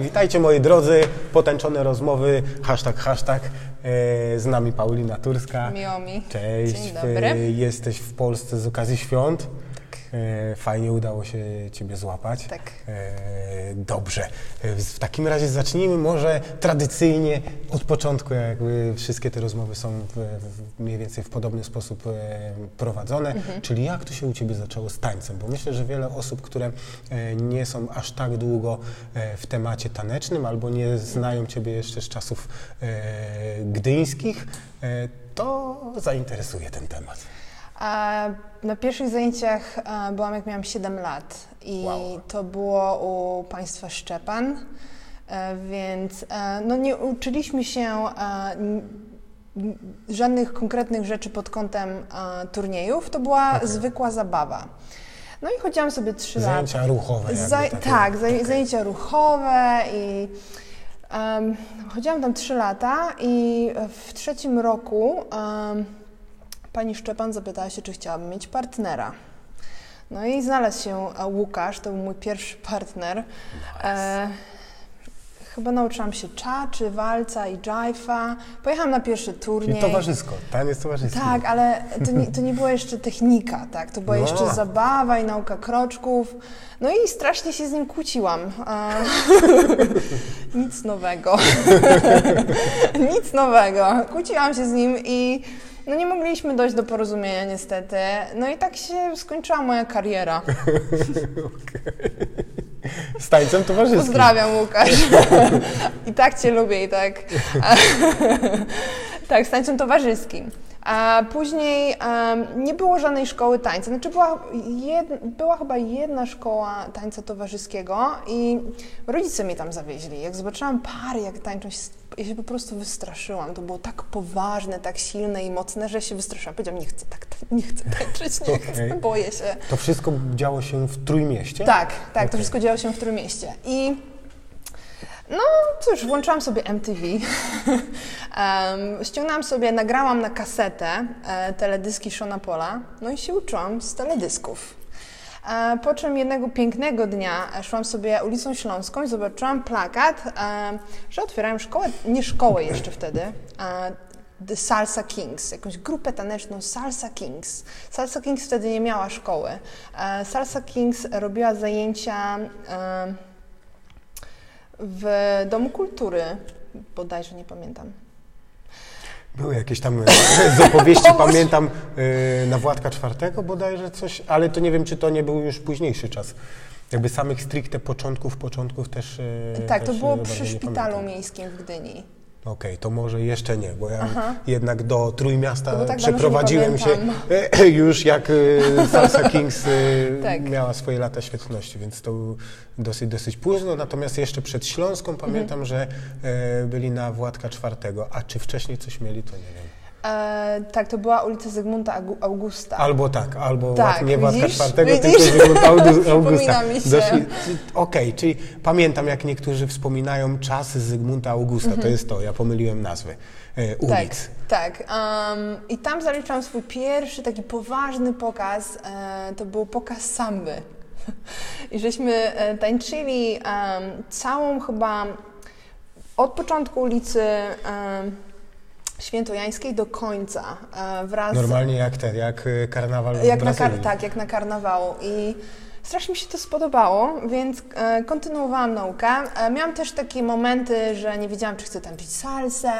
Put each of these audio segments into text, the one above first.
witajcie moi drodzy, potęczone rozmowy, hashtag, hashtag, e, z nami Paulina Turska. Miło mi. Cześć, Dzień dobry. E, jesteś w Polsce z okazji świąt. E, Fajnie udało się Ciebie złapać. Tak. E, Dobrze. E, W takim razie zacznijmy może tradycyjnie od początku, jakby wszystkie te rozmowy są w, w, mniej więcej w podobny sposób prowadzone, Mhm. czyli jak to się u Ciebie zaczęło z tańcem? Bo myślę, że wiele osób, które nie są aż tak długo w temacie tanecznym albo nie znają Ciebie jeszcze z czasów gdyńskich, to zainteresuje ten temat. Na pierwszych zajęciach e, byłam jak miałam 7 lat i Wow. to było u państwa Szczepan, e, więc e, no nie uczyliśmy się żadnych konkretnych rzeczy pod kątem turniejów, to była Okej. zwykła zabawa. No i chodziłam sobie 3 lata. Zajęcia ruchowe. Zaj- takie. tak, zaj- Okej. zajęcia ruchowe i em, chodziłam tam trzy lata i w trzecim roku em, pani Szczepan zapytała się, czy chciałabym mieć partnera. No i znalazł się e, Łukasz, to był mój pierwszy partner. E, chyba nauczyłam się cza, walca i jive'a. Pojechałam na pierwszy turniej. Czyli towarzysko, taniec towarzyski. Tak, ale to nie, to nie była jeszcze technika, tak? To była No. jeszcze zabawa i nauka kroczków. No i strasznie się z nim kłóciłam. A... Nic nowego. Nic nowego. Kłóciłam się z nim i no nie mogliśmy dojść do porozumienia niestety. No i tak się skończyła moja kariera. Z tańcem towarzyskim. Pozdrawiam Łukasz. I tak Cię lubię i tak. tak, z tańcem towarzyskim. A później nie było żadnej szkoły tańca. Znaczy była, jed, była chyba jedna szkoła tańca towarzyskiego i rodzice mnie tam zawieźli. Jak zobaczyłam pary, jak tańczą, się- ja się po prostu wystraszyłam. To było tak poważne, tak silne i mocne, że się wystraszyłam. Powiedziałam, nie chcę tak, nie chcę tańczyć, nie chcę, Okej. boję się. To wszystko działo się w Trójmieście? Tak, tak, to Okej. wszystko działo się w którym mieście. I no cóż, włączyłam sobie MTV, um, ściągnęłam sobie, nagrałam na kasetę e, teledyski Shona Pola, no i się uczyłam z teledysków. E, po czym jednego pięknego dnia e, szłam sobie ulicą Śląską i zobaczyłam plakat, e, że otwierają szkołę, nie szkołę jeszcze wtedy, e, The Salsa Kings, jakąś grupę taneczną Salsa Kings. Salsa Kings wtedy nie miała szkoły. E, Salsa Kings robiła zajęcia w Domu Kultury, bodajże nie pamiętam. Były jakieś tam e, z opowieści, pamiętam, e, na Władka czwartego bodajże coś, ale to nie wiem, czy to nie był już późniejszy czas. Jakby samych stricte początków, początków też e, Tak, to też, było e, bardzo przy szpitalu miejskim w Gdyni. Okej, to może jeszcze nie, bo ja jednak do Trójmiasta tak przeprowadziłem się już jak e, Salsa Kings e, Tak. miała swoje lata świetności, więc to był dosyć, dosyć późno. Natomiast jeszcze przed Śląską Mhm. pamiętam, że e, byli na Władka czwartego, a czy wcześniej coś mieli, to nie wiem. E, tak, to była ulica Zygmunta Augusta. Albo tak, albo Tak, nie Władka czwartego, tylko Zygmunt Augu- Augusta. Dosyć- Okej, czyli pamiętam, jak niektórzy wspominają czasy Zygmunta Augusta, to jest to, ja pomyliłem nazwy e, ulic. Mhm. Tak, tak. Um, I tam zaliczam swój pierwszy taki poważny pokaz. E, to był pokaz samby. I żeśmy e, tańczyli em, całą chyba od początku ulicy em, Świętojańskiej do końca e, wraz Normalnie jak ten, jak e, karnawal w jak na, kar- tak, jak na karnawału. I strasznie mi się to spodobało, więc e, kontynuowałam naukę. E, miałam też takie momenty, że nie wiedziałam, czy chcę tańczyć salsę,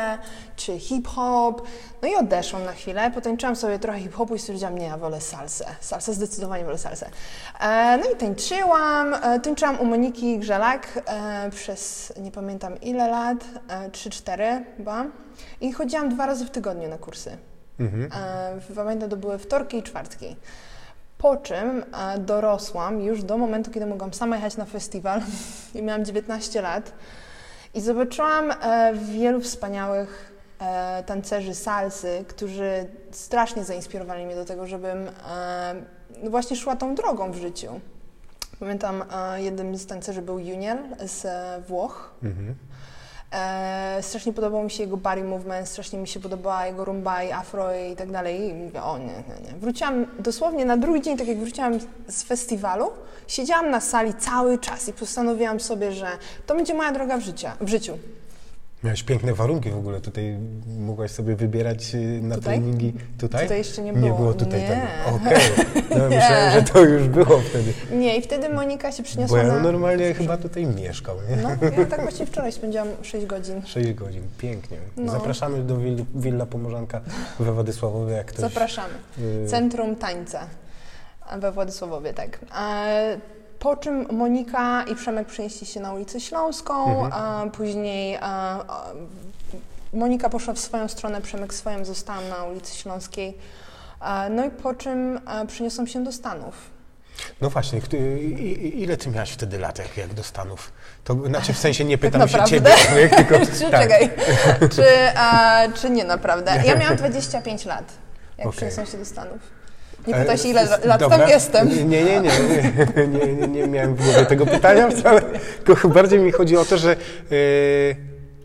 czy hip-hop. No i odeszłam na chwilę, potańczyłam sobie trochę hip-hopu i stwierdziłam, nie, ja wolę salsę. Salsę, zdecydowanie wolę salsę. E, no i tańczyłam. Tańczyłam u Moniki Grzelak przez nie pamiętam ile lat, e, 3-4 chyba. I chodziłam dwa razy w tygodniu na kursy. Mhm. Pamiętam, to były wtorki i czwartki. Po czym e, dorosłam już do momentu, kiedy mogłam sama jechać na festiwal i miałam 19 lat i zobaczyłam e, wielu wspaniałych e, tancerzy salsy, którzy strasznie zainspirowali mnie do tego, żebym no właśnie szła tą drogą w życiu. Pamiętam, jednym z tancerzy był Junior z Włoch. Mhm. E, strasznie podobał mi się jego body movement, strasznie mi się podobała jego rumba i afro i tak dalej. I mówię, o nie, nie, nie. Wróciłam dosłownie na drugi dzień, tak jak wróciłam z festiwalu, siedziałam na sali cały czas i postanowiłam sobie, że to będzie moja droga w, życia, w życiu. Miałeś piękne warunki w ogóle. Tutaj mogłaś sobie wybierać y, na Tutaj? treningi. Tutaj? Tutaj jeszcze nie Nie było. było tutaj. Okej. No, myślałem, że to już było wtedy. Nie, i wtedy Monika się Bo przyniosła ja na... normalnie chyba tutaj mieszkał, nie? No, ja tak właśnie wczoraj spędziłam 6 godzin. 6 godzin, pięknie. No. Zapraszamy do Will, Willa Pomorzanka we Władysławowie, jak ktoś... Zapraszamy. y, Centrum Tańca we Władysławowie, tak. Po czym Monika i Przemek przenieśli się na ulicę Śląską, Mhm. a później e, e, Monika poszła w swoją stronę, Przemek swoją, zostałam na ulicy Śląskiej. E, No i po czym przeniosłam się do Stanów. No właśnie, ile ty miałaś wtedy lat, jak, jak do Stanów? To znaczy w sensie nie Tak pytam się naprawdę? ciebie, tylko... czy, tak. czekaj, czy, e, czy nie naprawdę? Ja miałam 25 lat, jak Okej. przeniosłam się do Stanów. Nie E, pytaj się, ile s- lat dobra. tam jestem. Nie, nie, nie, nie, nie, nie, nie miałem w głowie tego pytania wcale, tylko bardziej mi chodzi o to, że y,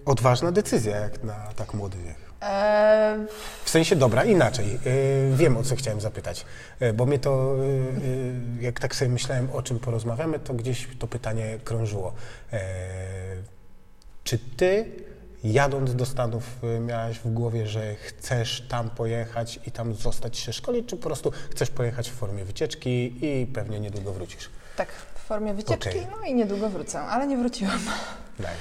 odważna decyzja jak na tak młody wiek. E, W sensie, dobra, inaczej. Wiem, o co chciałem zapytać, bo mnie to, jak tak sobie myślałem, o czym porozmawiamy, to gdzieś to pytanie krążyło. E, czy ty, jadąc do Stanów, y, miałaś w głowie, że chcesz tam pojechać i tam zostać się szkolić, czy po prostu chcesz pojechać w formie wycieczki i pewnie niedługo wrócisz? tak, w formie wycieczki, Okej. no i niedługo wrócę, ale nie wróciłam. Nice.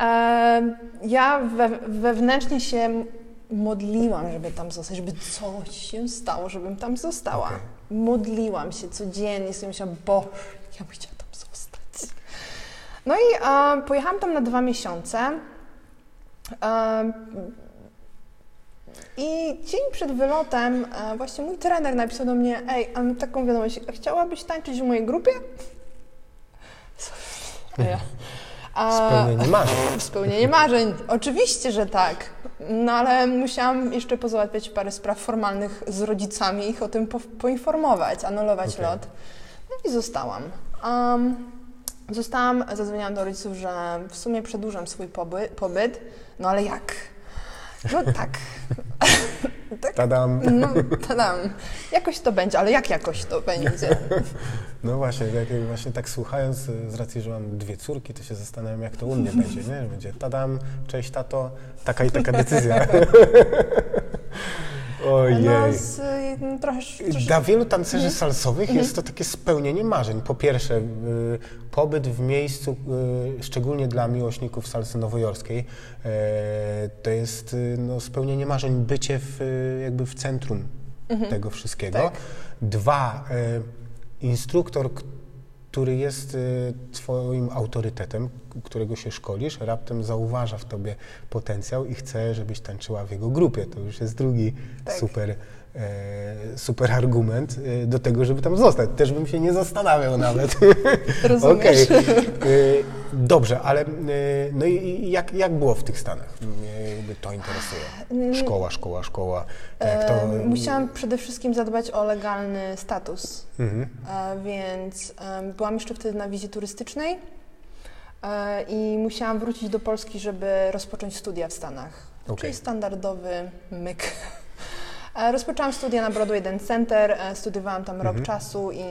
E, ja we, wewnętrznie się modliłam, żeby tam zostać, żeby coś się stało, żebym tam została. Okej. Modliłam się codziennie, sobie myślałam, Boże, ja bym chciała tam zostać. No i e, pojechałam tam na dwa miesiące. I dzień przed wylotem e, właśnie mój trener napisał do mnie, ej, mam taką wiadomość, chciałabyś tańczyć w mojej grupie? A ja, a- Spełnienie marzeń. Spełnienie marzeń. Oczywiście, że tak. No ale musiałam jeszcze pozałatwiać parę spraw formalnych z rodzicami i ich o tym po, poinformować, anulować Okej. lot. No i zostałam. Um, zostałam, zadzwoniłam do rodziców, że w sumie przedłużam swój pobyt no ale jak? No tak. tak. Tadam. No, tadam. Jakoś to będzie, ale jak jakoś to będzie? No właśnie, jak, jak właśnie tak słuchając, y, z racji, że mam dwie córki, to się zastanawiam, jak to u mnie będzie, nie? Będzie tadam, cześć tato, taka i taka decyzja. Ojej. No, z, y, trochę, troszkę Dla wielu tancerzy Mhm. salsowych jest to takie spełnienie marzeń. Po pierwsze, y, pobyt w miejscu, y, szczególnie dla miłośników salsy nowojorskiej, y, to jest no, spełnienie marzeń, bycie w, jakby w centrum tego wszystkiego. Tak. Dwa, instruktor, który jest twoim autorytetem, którego się szkolisz, raptem zauważa w tobie potencjał i chce, żebyś tańczyła w jego grupie. To już jest drugi Tak. super, super argument e, do tego, żeby tam zostać. Też bym się nie zastanawiał nawet. Rozumiesz? Okej. E, Dobrze, ale e, no i- jak, jak było w tych Stanach? Mnie to interesuje. Szkoła, szkoła, szkoła. Jak to, Mm. Musiałam przede wszystkim zadbać o legalny status, Mhm. e, więc byłam jeszcze wtedy na wizie turystycznej e, i musiałam wrócić do Polski, żeby rozpocząć studia w Stanach. Okej. Czyli standardowy myk. E, Rozpoczęłam studia na Broadway Dance Center, e, studiowałam tam Mhm. rok czasu i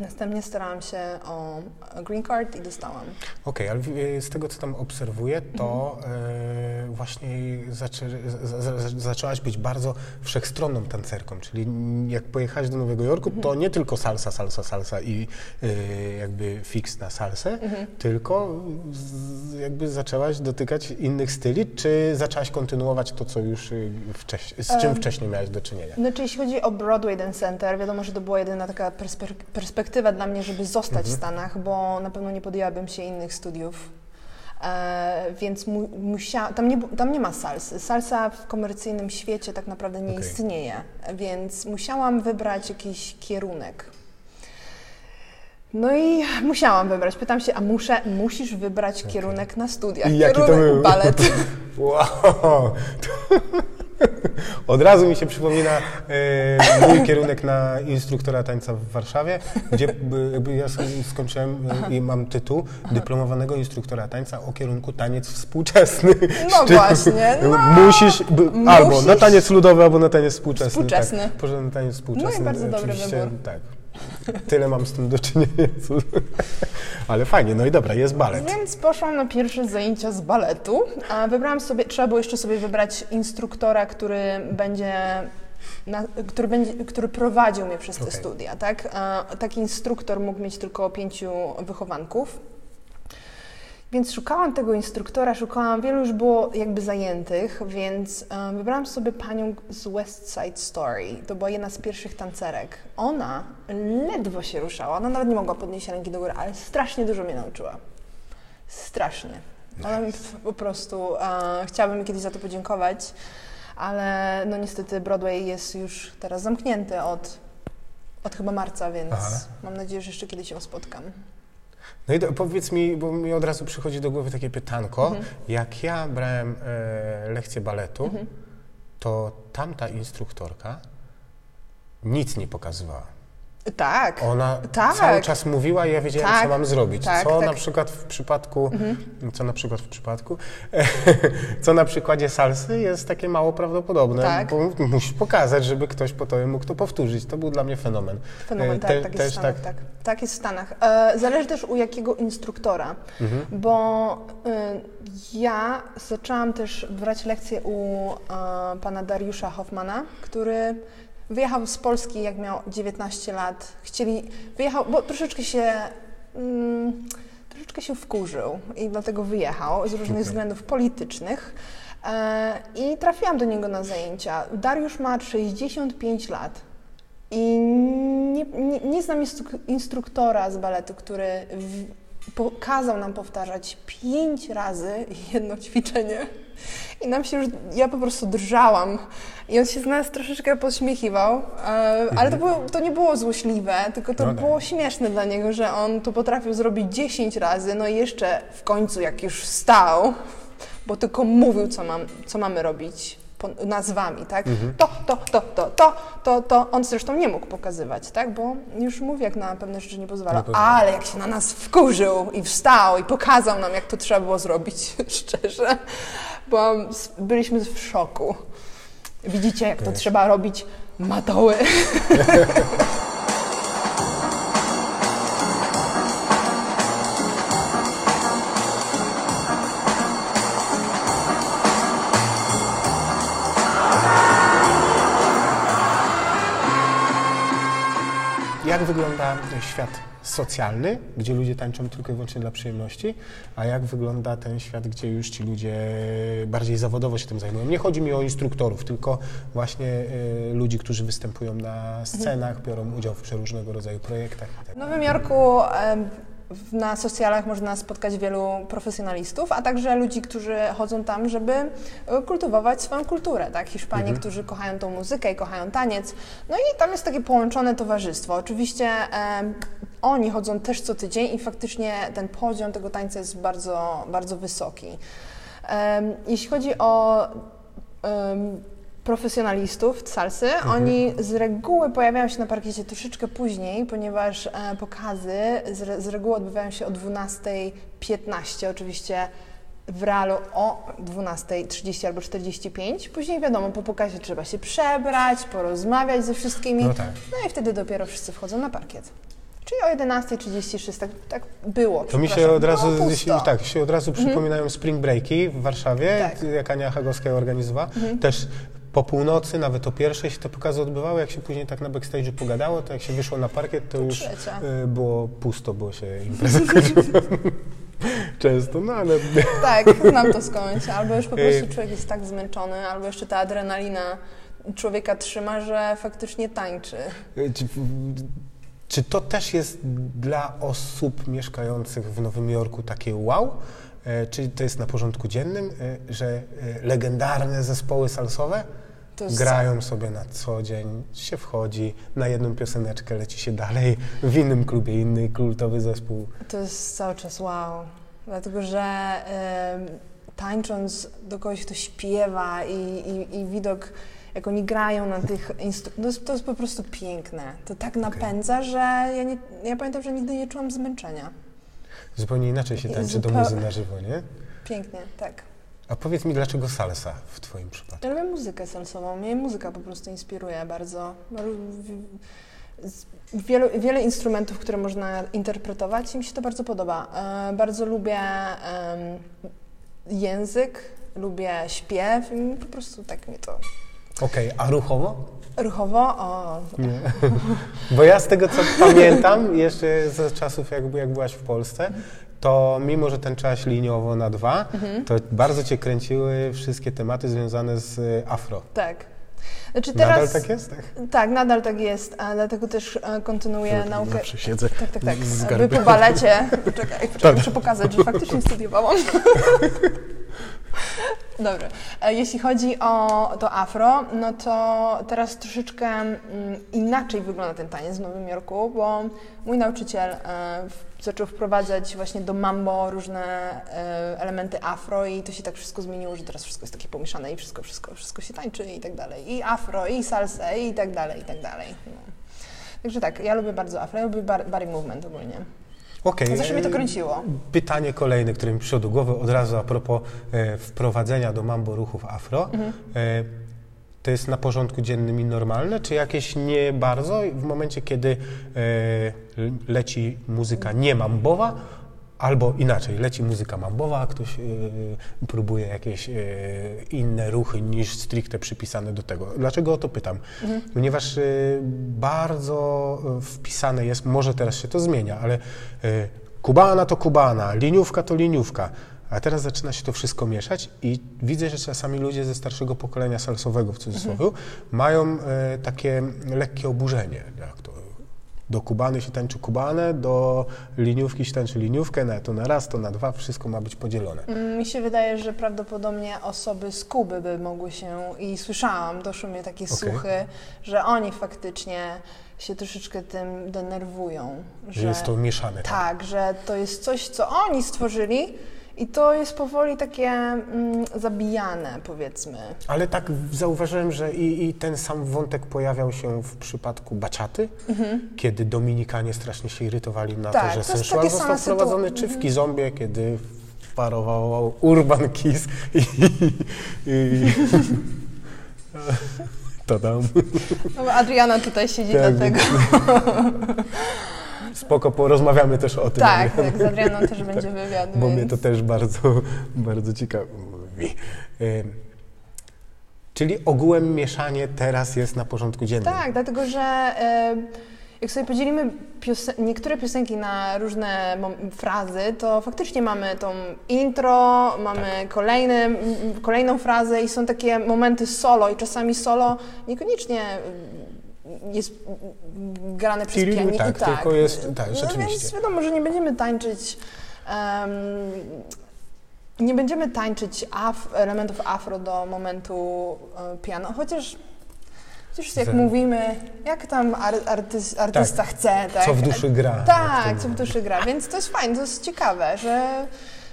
następnie starałam się o green card i dostałam. Okej, ale w- z tego, co tam obserwuję, to Mhm. e, właśnie zaczę, za, za, zaczęłaś być bardzo wszechstronną tancerką, czyli jak pojechałaś do Nowego Jorku, to Mhm. nie tylko salsa, salsa, salsa i e, jakby fix na salsę, Mhm. tylko jakby zaczęłaś dotykać innych styli, czy zaczęłaś kontynuować to, co już wcześniej, z czym Em, wcześniej miałaś do czynienia? Znaczy, jeśli chodzi o Broadway Dance Center, wiadomo, że to była jedyna taka perspe- perspektywa dla mnie, żeby zostać w Stanach, bo na pewno nie podjęłabym się innych studiów. E, więc mu, musia, tam, nie, tam nie ma salsy. Salsa w komercyjnym świecie tak naprawdę nie Okej. istnieje, więc musiałam wybrać jakiś kierunek. No i musiałam wybrać. Pytam się, a muszę, musisz wybrać kierunek na studiach. I jaki to kierunek był? balet. Wow! Od razu mi się przypomina e, mój kierunek na instruktora tańca w Warszawie, gdzie b, ja skończyłem e, i mam tytuł dyplomowanego instruktora tańca o kierunku taniec współczesny. No właśnie. No, musisz, b, musisz, albo na taniec ludowy, albo na taniec współczesny. Współczesny. Tak, porządny taniec współczesny. No i bardzo dobry wybór. Tak. Tyle mam z tym do czynienia. Ale fajnie, no i dobra, jest balet. Więc poszłam na pierwsze zajęcia z baletu. A wybrałam sobie, trzeba było jeszcze sobie wybrać instruktora, który będzie na, który, będzie, który prowadził mnie przez te okay. studia, tak? Taki instruktor mógł mieć tylko pięciu wychowanków. Więc szukałam tego instruktora, szukałam, wielu już było jakby zajętych, więc um, wybrałam sobie panią z West Side Story. To była jedna z pierwszych tancerek. Ona ledwo się ruszała, ona nawet nie mogła podnieść ręki do góry, ale strasznie dużo mnie nauczyła. Strasznie. Ona mi po prostu, uh, chciałabym kiedyś za to podziękować, ale no niestety Broadway jest już teraz zamknięty od, od chyba marca, więc Aha. mam nadzieję, że jeszcze kiedyś ją spotkam. No i do, powiedz mi, bo mi od razu przychodzi do głowy takie pytanko. Mhm. Jak ja brałem e, lekcję baletu, mhm. to tamta instruktorka nic nie pokazywała. Tak. Ona tak. cały czas mówiła i ja wiedziałem, tak. co mam zrobić. Tak, co tak. na przykład w przypadku, mhm. co na przykład w przypadku, co na przykładzie salsy jest takie mało prawdopodobne, tak. bo musisz pokazać, żeby ktoś po to mógł to powtórzyć. To był dla mnie fenomen. Fenomen, tak, Te, tak jest w Stanach, tak. tak. Tak jest w Stanach. E, zależy też u jakiego instruktora, mhm. bo e, ja zaczęłam też brać lekcje u e, pana Dariusza Hoffmana, który Wyjechał z Polski, jak miał 19 lat. Chcieli, wyjechał, bo troszeczkę się, mm, troszeczkę się wkurzył i dlatego wyjechał z różnych okay. względów politycznych. E, I trafiłam do niego na zajęcia. Dariusz ma 65 lat. I nie, nie, nie znam instruktora z baletu, który w, pokazał nam powtarzać pięć razy jedno ćwiczenie. I nam się już, ja po prostu drżałam. I on się z nas troszeczkę podśmiechiwał, e, ale to, było, to nie było złośliwe, tylko to no tak. było śmieszne dla niego, że on to potrafił zrobić 10 razy, no i jeszcze w końcu jak już wstał, bo tylko mówił, co, mam, co mamy robić nazwami, tak? Mhm. To, to, to, to, to, to, to. On zresztą nie mógł pokazywać, tak? Bo już mówi, jak na pewne rzeczy nie pozwala. Nie pozwala. Ale jak się na nas wkurzył i wstał i pokazał nam, jak to trzeba było zrobić, szczerze, bo byliśmy w szoku. Widzicie, jak to trzeba robić matoły. Jak wygląda świat socjalny, gdzie ludzie tańczą tylko i wyłącznie dla przyjemności, a jak wygląda ten świat, gdzie już ci ludzie bardziej zawodowo się tym zajmują. Nie chodzi mi o instruktorów, tylko właśnie y, ludzi, którzy występują na scenach, biorą udział w przeróżnego rodzaju projektach. Tak w Nowym Jorku na socjalach można spotkać wielu profesjonalistów, a także ludzi, którzy chodzą tam, żeby e, kultywować swoją kulturę, tak? Hiszpanie, mhm. którzy kochają tą muzykę i kochają taniec. No i tam jest takie połączone towarzystwo. Oczywiście e, oni chodzą też co tydzień i faktycznie ten poziom tego tańca jest bardzo, bardzo wysoki. E, jeśli chodzi o e, profesjonalistów salsy. Mhm. Oni z reguły pojawiają się na parkiecie troszeczkę później, ponieważ e, pokazy z, z reguły odbywają się o 12.15, oczywiście w realu o 12.30 albo 45. Później wiadomo, po pokazie trzeba się przebrać, porozmawiać ze wszystkimi. No, tak. no i wtedy dopiero wszyscy wchodzą na parkiet. Czyli o 11.36, tak, tak było. To mi się od razu, no, tak, się od razu mhm. przypominają spring breaki w Warszawie, tak. jak Ania Hagowska organizowała. Mhm. Też po północy, nawet o pierwszej się te pokazy odbywały. Jak się później tak na backstage'u pogadało, to jak się wyszło na parkiet, to już y, było pusto, było się impreza Często, no ale... Tak, znam to skądś. Albo już po prostu y, człowiek jest tak zmęczony, albo jeszcze ta adrenalina człowieka trzyma, że faktycznie tańczy. Y, czy, to też jest dla osób mieszkających w Nowym Jorku takie wow? E, czy to jest na porządku dziennym, że legendarne zespoły salsowe grają sobie na co dzień, się wchodzi, na jedną pioseneczkę leci się dalej, w innym klubie inny kultowy zespół. To jest cały czas wow, dlatego że tańcząc do kogoś, kto śpiewa i, i, i widok, jak oni grają na tych instrumentach, to, jest- to jest po prostu piękne. To tak napędza, że ja, nie, ja pamiętam, że nigdy nie czułam zmęczenia. Zupełnie inaczej się tańczy do muzy na żywo, nie? Pięknie, tak. A powiedz mi, dlaczego salsa w twoim przypadku? Ja lubię muzykę salsową. Mnie muzyka po prostu inspiruje bardzo. Z- Wielu, wiele instrumentów, które można interpretować i mi się to bardzo podoba. E, bardzo lubię język, lubię śpiew i po prostu tak mi to Okej, a ruchowo? ruchowo. O, Nie. Bo ja z tego, co pamiętam, jeszcze ze czasów, jak, jak byłaś w Polsce, to mimo, że ten czas liniowo na dwa, Mhm. to bardzo cię kręciły wszystkie tematy związane z y, afro. tak. Znaczy teraz, Nadal tak jest? Tak? Tak, nadal tak jest, a dlatego też e, kontynuuję naukę. Zawsze siedzę Tak, tak, tak. z Wy po balecie. Poczekaj, poczekaj muszę pokazać, że faktycznie studiowałam. Dobrze. Jeśli chodzi o to afro, no to teraz troszeczkę mm, inaczej wygląda ten taniec w Nowym Jorku, bo mój nauczyciel e, zaczął wprowadzać właśnie do mambo różne e, elementy afro i to się tak wszystko zmieniło, że teraz wszystko jest takie pomieszane i wszystko, wszystko, wszystko się tańczy i tak dalej. I afro, i salsa, i tak dalej, i tak dalej. No. Także tak, ja lubię bardzo afro, ja lubię body movement ogólnie. Okej. Zawsze mnie to e, kręciło. Pytanie kolejne, które mi przyszło do głowy od razu a propos e, wprowadzenia do mambo ruchów afro. Mhm. E, to jest na porządku dziennym i normalne, czy jakieś nie bardzo w momencie, kiedy e, leci muzyka nie mambowa, albo inaczej, leci muzyka mambowa, ktoś e, próbuje jakieś e, inne ruchy niż stricte przypisane do tego. Dlaczego o to pytam? Mhm. Ponieważ e, bardzo wpisane jest, może teraz się to zmienia, ale kubana to kubana, liniówka to liniówka. A teraz zaczyna się to wszystko mieszać i widzę, że czasami ludzie ze starszego pokolenia salsowego w cudzysłowie Mhm. mają takie lekkie oburzenie. Jak to, do kubany się tańczy kubanę, do liniówki się tańczy liniówkę, na to na raz, to na dwa, wszystko ma być podzielone. Mi się wydaje, że prawdopodobnie osoby z Kuby by mogły się, i słyszałam, doszły mnie takie Okej. słuchy, że oni faktycznie się troszeczkę tym denerwują. Że jest to mieszane. Tak, że to jest coś, co oni stworzyli i to jest powoli takie mm, zabijane, powiedzmy. Ale tak zauważyłem, że i, i ten sam wątek pojawiał się w przypadku baczaty, kiedy Dominikanie strasznie się irytowali na Tak, to, że sensual został wprowadzony, sytu- czy w Kizombie, kiedy parował Urban Kiss i... i to. No, bo Adriana tutaj siedzi Tak, dlatego. Spoko, porozmawiamy też o tym. Tak, tak, z Adrianą też będzie wywiad, Bo więc... mnie to też bardzo, bardzo ciekawi. Czyli ogółem mieszanie teraz jest na porządku dziennym. Tak, dlatego że jak sobie podzielimy piosen- niektóre piosenki na różne frazy, to faktycznie mamy tą intro, mamy Tak. kolejny, m, kolejną frazę i są takie momenty solo i czasami solo niekoniecznie jest grane przez pianino. tak, tylko jest- tak, no, rzeczywiście. Więc wiadomo, że nie będziemy tańczyć em, nie będziemy tańczyć af, elementów afro do momentu e, piano, chociaż, chociaż jak mówimy, jak tam ar, artys, artysta chce, tak? Co w duszy gra. Tak, co w duszy gra, więc to jest fajne, to jest ciekawe, że,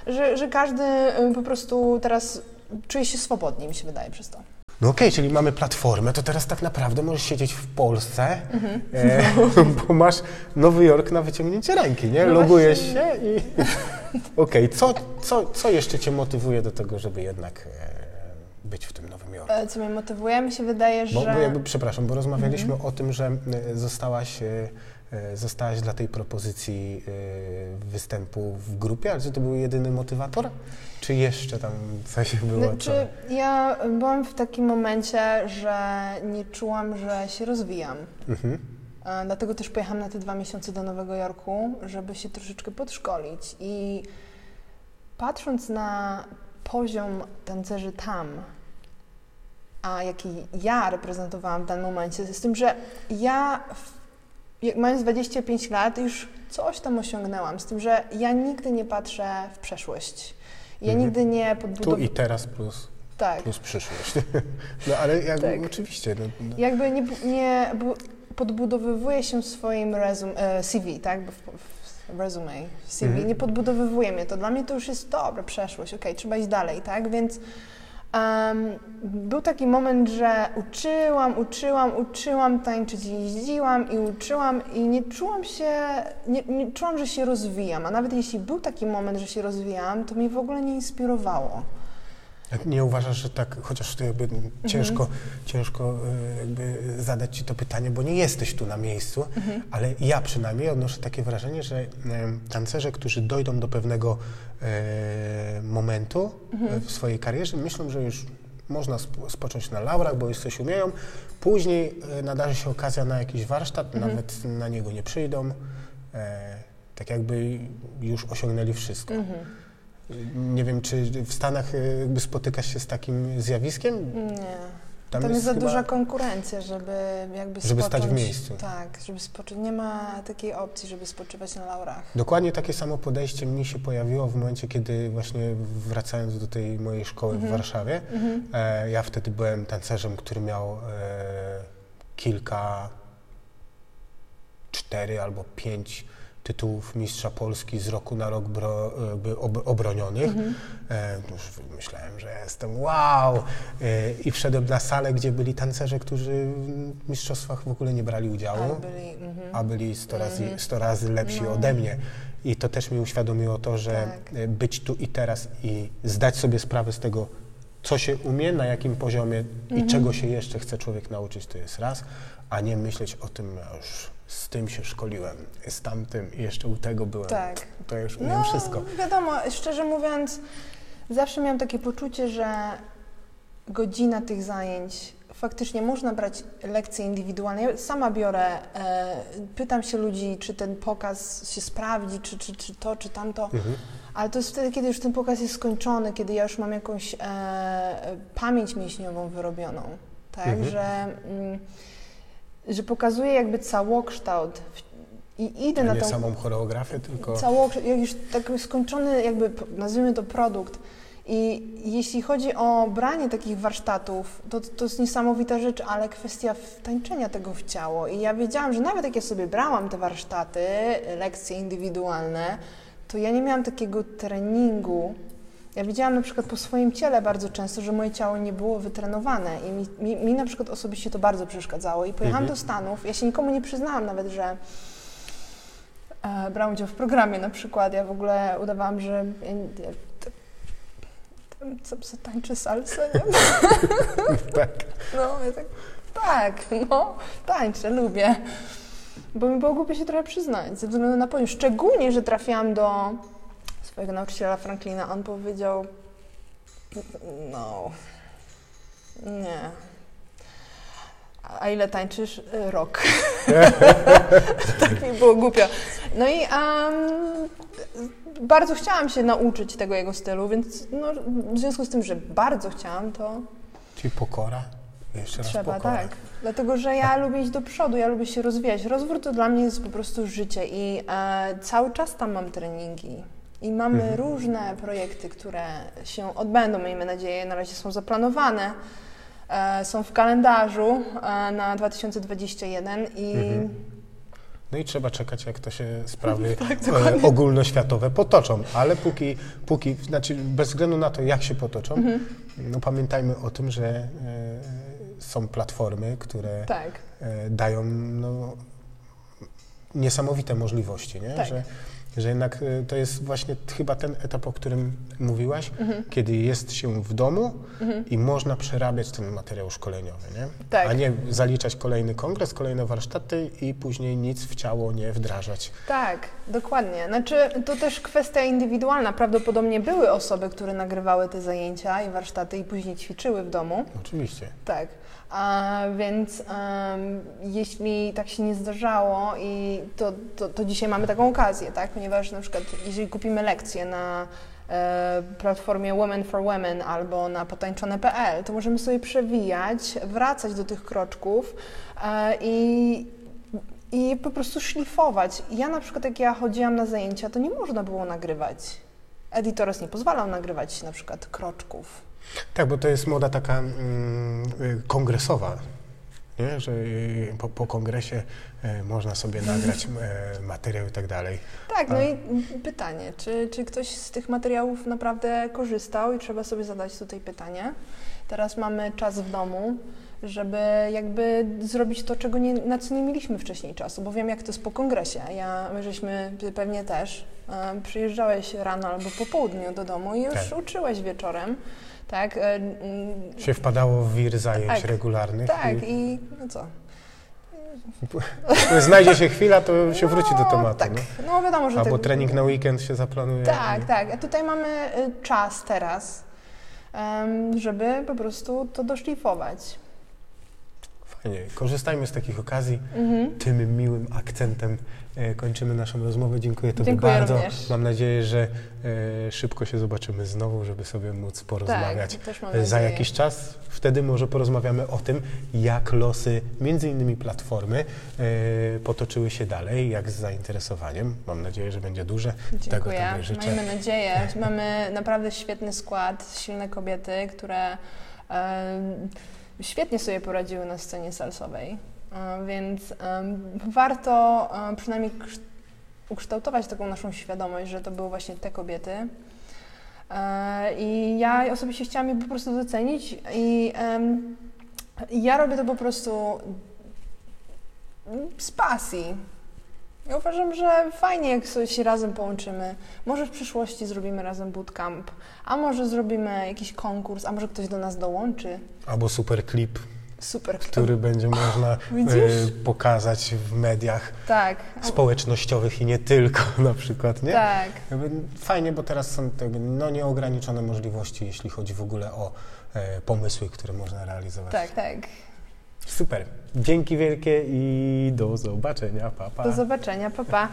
że, że każdy y, po prostu teraz czuje się swobodniej, mi się wydaje przez to. No okej, czyli mamy platformę, to teraz tak naprawdę możesz siedzieć w Polsce, Mhm. e, bo masz Nowy Jork na wyciągnięcie ręki, nie? No Logujesz właśnie. się i... Okej, co, co, co jeszcze Cię motywuje do tego, żeby jednak e, być w tym Nowym Jorku? E, Co mnie motywuje? Mi się wydaje, Bo, że... Mhm. bo jakby, przepraszam, bo rozmawialiśmy o tym, że e, zostałaś, e, zostałaś dla tej propozycji e, występu w grupie, ale czy to był jedyny motywator? Czy jeszcze tam coś było? Znaczy, ja byłam w takim momencie, że nie czułam, że się rozwijam. co? Mhm. E, Dlatego też pojechałam na te dwa miesiące do Nowego Jorku, żeby się troszeczkę podszkolić. I patrząc na poziom tancerzy tam, a jaki ja reprezentowałam w danym momencie, z tym, że ja w, mając 25 lat już coś tam osiągnęłam, z tym, że ja nigdy nie patrzę w przeszłość. Ja Mhm. nigdy nie Tu podbudowuję. i teraz plus, Tak. plus przyszłość. No ale jakby Tak. oczywiście. No, no. jakby nie, nie bu- podbudowywuje się swoim rezum, e, CV, tak? Bo w, w, resume, CV, nie podbudowywuje mnie to. Dla mnie to już jest dobra, przeszłość, okej, trzeba iść dalej, tak? Więc em, był taki moment, że uczyłam, uczyłam, uczyłam tańczyć, jeździłam i uczyłam i nie czułam się, nie, nie czułam, że się rozwijam, a nawet jeśli był taki moment, że się rozwijałam, to mnie w ogóle nie inspirowało. Nie uważasz, że tak, chociaż to jakby Mhm. ciężko, ciężko e, jakby zadać Ci to pytanie, bo nie jesteś tu na miejscu, Mhm. ale ja przynajmniej odnoszę takie wrażenie, że e, tancerze, którzy dojdą do pewnego e, momentu Mhm. w swojej karierze, myślą, że już można sp- spocząć na laurach, bo już coś umieją. Później nadarzy się okazja na jakiś warsztat, Mhm. nawet na niego nie przyjdą. E, tak jakby już osiągnęli wszystko. Mhm. Nie wiem, czy w Stanach e, jakby spotykasz się z takim zjawiskiem? Nie. Tam Tam, jest, za chyba- duża konkurencja, żeby jakby Żeby spocząć, stać w miejscu. Tak, żeby spocząć. Nie ma takiej opcji, żeby spoczywać na laurach. Dokładnie takie samo podejście mi się pojawiło w momencie, kiedy właśnie wracając do tej mojej szkoły w Warszawie, Mhm. e, ja wtedy byłem tancerzem, który miał e, kilka, cztery albo pięć tytułów mistrza Polski z roku na rok bro, ob, obronionych. Mhm. E, już myślałem, że jestem wow! E, I wszedłem na salę, gdzie byli tancerze, którzy w mistrzostwach w ogóle nie brali udziału. A byli, mhm. a byli 100 razy, Mhm. 100 razy lepsi No. ode mnie. I to też mi uświadomiło to, że Tak. e, być tu i teraz i zdać sobie sprawę z tego, co się umie, na jakim poziomie Mhm. i czego się jeszcze chce człowiek nauczyć, to jest raz, a nie myśleć o tym, już z tym się szkoliłem, z tamtym i jeszcze u tego byłem. Tak. To już umiem No, wszystko. wiadomo, szczerze mówiąc, zawsze miałam takie poczucie, że godzina tych zajęć, faktycznie można brać lekcje indywidualne. Ja sama biorę, e, pytam się ludzi, czy ten pokaz się sprawdzi, czy, czy, czy to, czy tamto. Mhm. Ale to jest wtedy, kiedy już ten pokaz jest skończony, kiedy ja już mam jakąś e, pamięć mięśniową wyrobioną, tak, Mhm. że, mm, że pokazuję jakby całokształt i idę na nie tą samą choreografię, tylko całokształt, jak już tak skończony jakby, nazwijmy to produkt. I jeśli chodzi o branie takich warsztatów, to, to jest niesamowita rzecz, ale kwestia wtańczenia tego w ciało. I ja wiedziałam, że nawet jak ja sobie brałam te warsztaty, lekcje indywidualne, to ja nie miałam takiego treningu. Ja widziałam na przykład po swoim ciele bardzo często, że moje ciało nie było wytrenowane i mi, mi, mi na przykład osobiście to bardzo przeszkadzało. I pojechałam Mhm. do Stanów, ja się nikomu nie przyznałam nawet, że e, brałam udział w programie na przykład. Ja w ogóle udawałam, że ja, ja, co, co tańczy salsę, nie? tak. No, ja tak, tak, no, tańczę, lubię. Bo mi było głupio się trochę przyznać, ze względu na poziom. Szczególnie, że trafiłam do swojego nauczyciela Franklina. On powiedział, no, nie. A ile tańczysz? Rok. tak mi było głupio. No i um, bardzo chciałam się nauczyć tego jego stylu, więc no, w związku z tym, że bardzo chciałam, to Czyli pokora. Jeszcze raz Trzeba, pokora. tak. Dlatego, że ja lubię iść do przodu, ja lubię się rozwijać. Rozwój to dla mnie jest po prostu życie i e, cały czas tam mam treningi. I mamy Mhm. różne projekty, które się odbędą, miejmy nadzieję, na razie są zaplanowane. E, są w kalendarzu e, na 2021 i Mhm. No i trzeba czekać, jak to się sprawy Tak, e, ogólnoświatowe potoczą. Ale póki, póki, znaczy bez względu na to, jak się potoczą, Mhm. no pamiętajmy o tym, że e, są platformy, które tak, e, dają no, niesamowite możliwości, nie? Tak. Że, że jednak e, to jest właśnie chyba ten etap, o którym mówiłaś, Mhm. kiedy jest się w domu i można przerabiać ten materiał szkoleniowy, nie? Tak. a nie zaliczać kolejny kongres, kolejne warsztaty i później nic w ciało nie wdrażać. tak, dokładnie. Znaczy, to też kwestia indywidualna. Prawdopodobnie były osoby, które nagrywały te zajęcia i warsztaty i później ćwiczyły w domu. Oczywiście. Tak. Więc jeśli tak się nie zdarzało i to, to, to dzisiaj mamy taką okazję, tak? Ponieważ na przykład jeżeli kupimy lekcję na e, platformie Women for Women albo na potańczone.pl, to możemy sobie przewijać, wracać do tych kroczków e, i i po prostu szlifować. Ja na przykład jak ja chodziłam na zajęcia, to nie można było nagrywać. Editores nie pozwalał nagrywać na przykład kroczków. Tak, bo to jest moda taka mm, y, kongresowa. nie? że y, po, po kongresie e, można sobie nagrać e, materiał i tak dalej. Tak, no A- i pytanie, czy, czy ktoś z tych materiałów naprawdę korzystał i trzeba sobie zadać tutaj pytanie. Teraz mamy czas w domu, żeby jakby zrobić to, czego nie, na co nie mieliśmy wcześniej czasu, bo wiem, jak to jest po kongresie. Ja, my żeśmy, pewnie też, e, przyjeżdżałeś rano albo po południu do domu i już Tak. uczyłeś wieczorem, tak? E, Się wpadało w wir zajęć Tak, regularnych. tak, i i no co? znajdzie się chwila, to się wróci do No, tematu. Tak, nie? no wiadomo, że Albo trening na weekend się zaplanuje. Tak, tak. A tutaj mamy y, czas teraz, żeby po prostu to doszlifować. Fajnie. Korzystajmy z takich okazji. Mhm. Tym miłym akcentem e, kończymy naszą rozmowę. Dziękuję Tobie Dziękuję bardzo. również. Mam nadzieję, że e, szybko się zobaczymy znowu, żeby sobie móc porozmawiać. Tak, E, Za jakiś czas wtedy może porozmawiamy o tym, jak losy między innymi platformy e, potoczyły się dalej, jak z zainteresowaniem. Mam nadzieję, że będzie duże. Tego Dziękuję. Tobie życzę. Miejmy nadzieję. Mamy naprawdę świetny skład, silne kobiety, które em, świetnie sobie poradziły na scenie salsowej. Więc warto przynajmniej ukształtować taką naszą świadomość, że to były właśnie te kobiety. E, I ja osobiście chciałam je po prostu docenić i ja robię to po prostu z pasji. Ja uważam, że fajnie, jak się razem połączymy. Może w przyszłości zrobimy razem bootcamp, a może zrobimy jakiś konkurs, a może ktoś do nas dołączy. Albo super klip, Super. który będzie można Widzisz? e, pokazać w mediach Tak. społecznościowych i nie tylko na przykład, nie? Tak. Fajnie, bo teraz są jakby no nieograniczone możliwości, jeśli chodzi w ogóle o e, pomysły, które można realizować. Tak, tak. Super. Dzięki wielkie i do zobaczenia. Pa, pa. Do zobaczenia. Pa, pa.